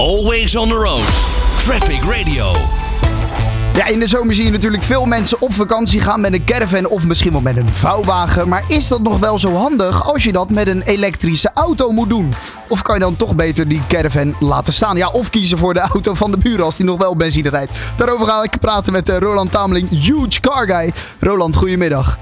Always on the road. Traffic Radio. Ja, in de zomer zie je natuurlijk veel mensen op vakantie gaan met een caravan of misschien wel met een vouwwagen. Maar is dat nog wel zo handig als je dat met een elektrische auto moet doen? Of kan je dan toch beter die caravan laten staan? Ja, of kiezen voor de auto van de buren als die nog wel benzine rijdt. Daarover ga ik praten met eh, Roland Tameling, huge car guy. Roland, goedemiddag.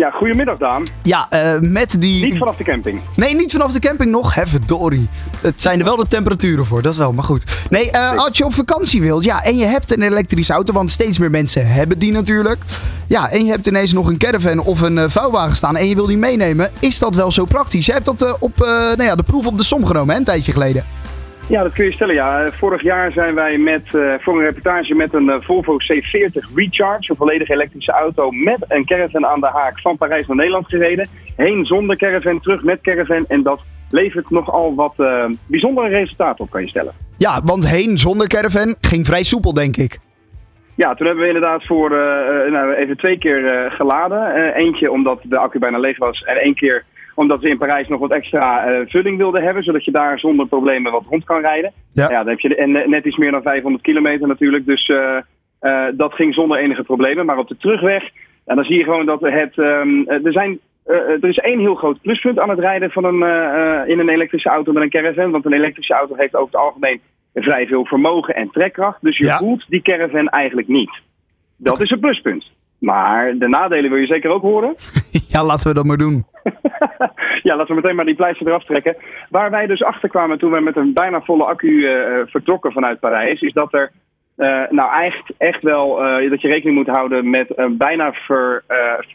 Ja, goedemiddag Daan. Ja, eh, met die... Niet vanaf de camping. Nee, niet vanaf de camping nog. Hè, verdorie. Het zijn er wel de temperaturen voor, dat is wel, maar goed. Nee, eh, als je op vakantie wilt, ja, en je hebt een elektrische auto, want steeds meer mensen hebben die natuurlijk. Ja, en je hebt ineens nog een caravan of een eh, vouwwagen staan en je wil die meenemen. Is dat wel zo praktisch? Je hebt dat op nou ja, de proef op de som genomen, hè, een tijdje geleden. Ja, dat kun je stellen. Ja. Vorig jaar zijn wij met, eh, voor een reportage met een eh, Volvo C40 Recharge, een volledig elektrische auto, met een caravan aan de haak van Parijs naar Nederland gereden. Heen zonder caravan, terug met caravan. En dat levert nogal wat eh, bijzondere resultaten op, kan je stellen. Ja, want heen zonder caravan ging vrij soepel, denk ik. Ja, toen hebben we inderdaad voor nou, even twee keer geladen. Eentje omdat de accu bijna leeg was en één keer omdat we in Parijs nog wat extra eh, vulling wilden hebben, zodat je daar zonder problemen wat rond kan rijden. Ja. Ja, dan heb je en eh, net iets meer dan 500 kilometer natuurlijk, dus eh, dat ging zonder enige problemen. Maar op de terugweg, en dan zie je gewoon dat het, ehm, eh, er zijn... er is één heel groot pluspunt aan het rijden van een, in een elektrische auto met een caravan. Want een elektrische auto heeft over het algemeen vrij veel vermogen en trekkracht. Dus je Ja. voelt die caravan eigenlijk niet. Dat is een pluspunt. Maar de nadelen wil je zeker ook horen. ja, laten we dat maar doen. ja, laten we meteen maar die pleister eraf trekken. Waar wij dus achter kwamen toen we met een bijna volle accu eh, eh, vertrokken vanuit Parijs, is dat er eh, nou echt, echt wel dat je rekening moet houden met een bijna ver,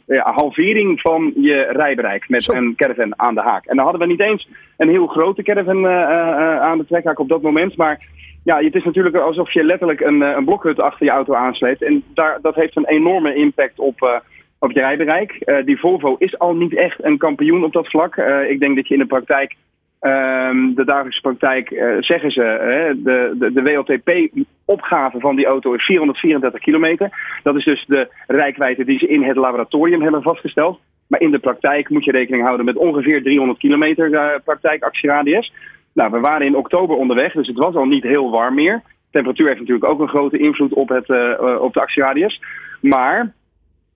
ja, halvering van je rijbereik met Zo. een caravan aan de haak. En dan hadden we niet eens een heel grote caravan aan de trekhaak op dat moment, maar ja, het is natuurlijk alsof je letterlijk een, een blokhut achter je auto aansleept. En daar, dat heeft een enorme impact op, op je rijbereik. Eh, die Volvo is al niet echt een kampioen op dat vlak. Eh, ik denk dat je in de praktijk, ehm, de dagelijkse praktijk, eh, zeggen ze, de, de, de WLTP-opgave van die auto is 434 kilometer. Dat is dus de rijkwijde die ze in het laboratorium hebben vastgesteld. Maar in de praktijk moet je rekening houden met ongeveer 300 kilometer praktijkactieradius. Nou, we waren in oktober onderweg, dus het was al niet heel warm meer. Temperatuur heeft natuurlijk ook een grote invloed op, het, op de actieradius. Maar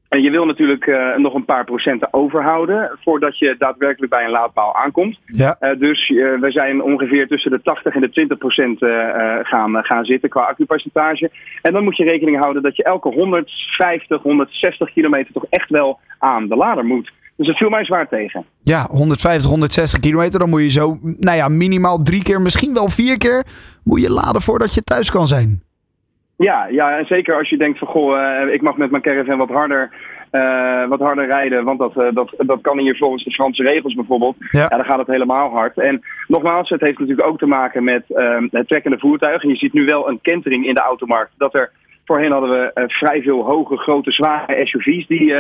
en je wil natuurlijk eh, nog een paar procenten overhouden voordat je daadwerkelijk bij een laadpaal aankomt. Ja. Eh, dus eh, we zijn ongeveer tussen de 80 en de 20 procent gaan, gaan zitten qua accupercentage. En dan moet je rekening houden dat je elke 150, 160 kilometer toch echt wel aan de lader moet. Dus dat viel mij zwaar tegen. Ja, 150, 160 kilometer. Dan moet je zo, nou ja, minimaal drie keer, misschien wel vier keer, moet je laden voordat je thuis kan zijn. Ja, ja, en zeker als je denkt van goh, eh, ik mag met mijn caravan wat harder, eh, wat harder rijden, want dat, eh, dat, dat kan hier volgens de Franse regels bijvoorbeeld. Ja. Ja. dan gaat het helemaal hard. En nogmaals, het heeft natuurlijk ook te maken met ehm, het trekkende voertuig. En je ziet nu wel een kentering in de automarkt. Dat er voorheen hadden we vrij veel hoge, grote, zware SUV's die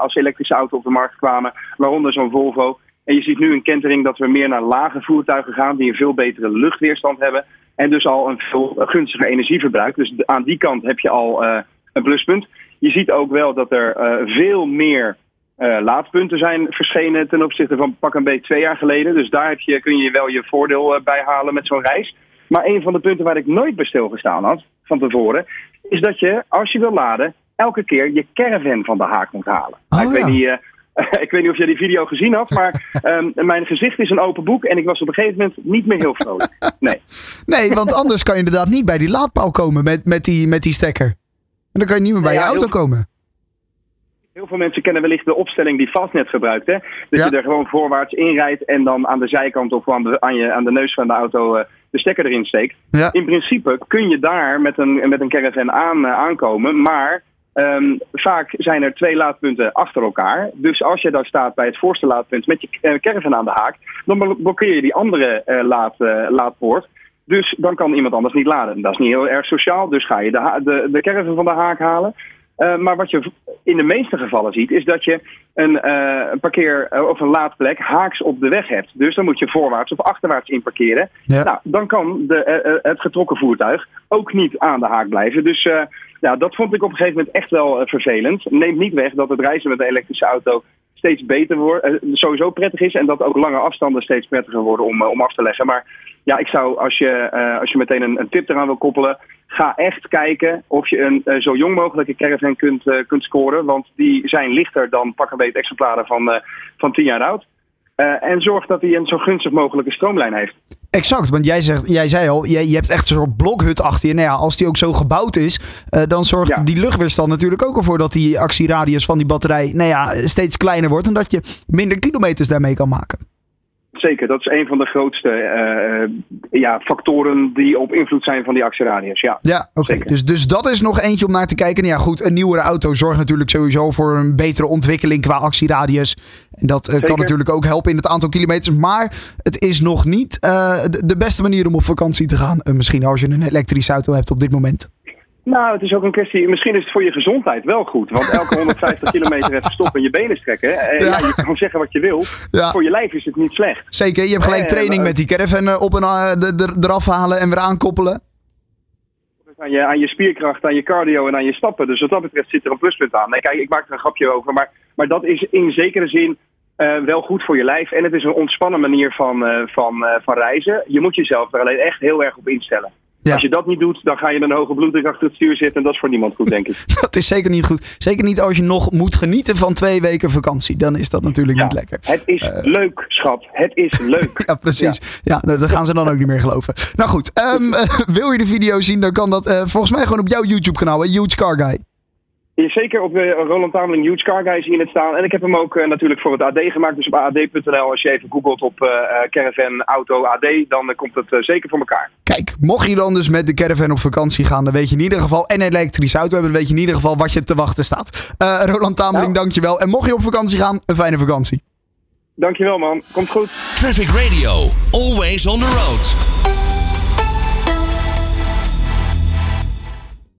als elektrische auto op de markt kwamen, waaronder zo'n Volvo. En je ziet nu een kentering dat we meer naar lage voertuigen gaan die een veel betere luchtweerstand hebben. En dus al een veel gunstiger energieverbruik. Dus aan die kant heb je al eh, een pluspunt. Je ziet ook wel dat er eh, veel meer eh, laadpunten zijn verschenen ten opzichte van pak een beetje twee jaar geleden. Dus daar heb je, kun je wel je voordeel bij halen met zo'n reis. Maar een van de punten waar ik nooit bij stilgestaan had van tevoren, is dat je als je wil laden, elke keer je caravan van de haak moet halen. Nou, Oh, ik, ja. weet niet, ik weet niet of jij die video gezien had, maar ehm, mijn gezicht is een open boek en ik was op een gegeven moment niet meer heel vrolijk. Nee. Nee, want anders kan je inderdaad niet bij die laadpaal komen met, met, die, met die stekker. En dan kan je niet meer bij Ja, je auto heel- komen. Heel veel mensen kennen wellicht de opstelling die Fastnet gebruikt. Hè? Dat Ja. je er gewoon voorwaarts inrijdt en dan aan de zijkant of aan de, aan je, aan de neus van de auto eh, de stekker erin steekt. Ja. In principe kun je daar met een, met een caravan aan, eh, aankomen, maar ehm, vaak zijn er twee laadpunten achter elkaar. Dus als je daar staat bij het voorste laadpunt met je eh, caravan aan de haak, dan blo- blokkeer je die andere eh, laad, eh, laadpoort. Dus dan kan iemand anders niet laden. Dat is niet heel erg sociaal, dus ga je de, de, de caravan van de haak halen. Eh, maar wat je in de meeste gevallen ziet, is dat je een, eh, een parkeer- eh, of een laadplek haaks op de weg hebt. Dus dan moet je voorwaarts of achterwaarts inparkeren. Ja. Nou, dan kan de, het getrokken voertuig ook niet aan de haak blijven. Dus ja, dat vond ik op een gegeven moment echt wel vervelend. Neemt niet weg dat het reizen met een elektrische auto steeds beter wordt, sowieso prettig is. En dat ook lange afstanden steeds prettiger worden om, om af te leggen. Maar ja, ik zou als je, als je meteen een, een tip eraan wil koppelen, ga echt kijken of je een eh, zo jong mogelijke caravan kunt, eh, kunt scoren. Want die zijn lichter dan pak een beetje exemplaren van, eh, van 10 jaar oud. En zorg dat hij een zo gunstig mogelijke stroomlijn heeft. Exact, want jij, zegt, jij zei al, jij, je hebt echt een soort blokhut achter je. Nou ja, als die ook zo gebouwd is, dan zorgt Ja. die luchtweerstand natuurlijk ook ervoor dat die actieradius van die batterij nou ja, steeds kleiner wordt. En dat je minder kilometers daarmee kan maken. Zeker, dat is een van de grootste eh, ja, factoren die op invloed zijn van die actieradius. Ja. Ja, oké. Dus, dus dat is nog eentje om naar te kijken. Nou ja, goed, een nieuwere auto zorgt natuurlijk sowieso voor een betere ontwikkeling qua actieradius. En dat eh, kan natuurlijk ook helpen in het aantal kilometers. Maar het is nog niet eh, de, beste manier om op vakantie te gaan. Misschien als je een elektrische auto hebt op dit moment. Nou, het is ook een kwestie. Misschien is het voor je gezondheid wel goed. Want elke 150 kilometer even stoppen en je benen strekken. Eh, Ja. ja. je kan zeggen wat je wil. Ja. Voor je lijf is het niet slecht. Zeker, je hebt gelijk Eh, training maar- met die caravan eh, op en eh, de- de- eraf halen en weer aankoppelen. Aan je, aan je spierkracht, aan je cardio en aan je stappen. Dus wat dat betreft zit er een pluspunt aan. Nee, kijk, ik maak er een grapje over. Maar, maar dat is in zekere zin eh, wel goed voor je lijf. En het is een ontspannen manier van, eh, van, eh, van reizen. Je moet jezelf er alleen echt heel erg op instellen. Ja. Als je dat niet doet, dan ga je met een hoge bloeddruk achter het stuur zitten. En dat is voor niemand goed, denk ik. Dat is zeker niet goed. Zeker niet als je nog moet genieten van twee weken vakantie. Dan is dat natuurlijk Ja, niet lekker. Het is leuk, schat. Het is leuk. Ja, precies. Ja, dat dat gaan ze dan ook niet meer geloven. Nou goed, ehm, eh, wil je de video zien, dan kan dat eh, volgens mij gewoon op jouw YouTube-kanaal? Huge Car Guy. Ja, Zeker op uh, Roland Tameling Huge Car Guy zie je het staan. En ik heb hem ook eh, natuurlijk voor het AD gemaakt. Dus op ad.nl, als je even googelt op eh, eh, caravan auto AD, dan eh, komt het eh, zeker voor elkaar. Kijk, mocht je dan dus met de caravan op vakantie gaan, dan weet je in ieder geval, en een elektrische auto hebben, dan weet je in ieder geval wat je te wachten staat. Eh, Roland Tameling, Nou. dankjewel. En mocht je op vakantie gaan, een fijne vakantie. Dankjewel man, komt goed. Traffic Radio, always on the road.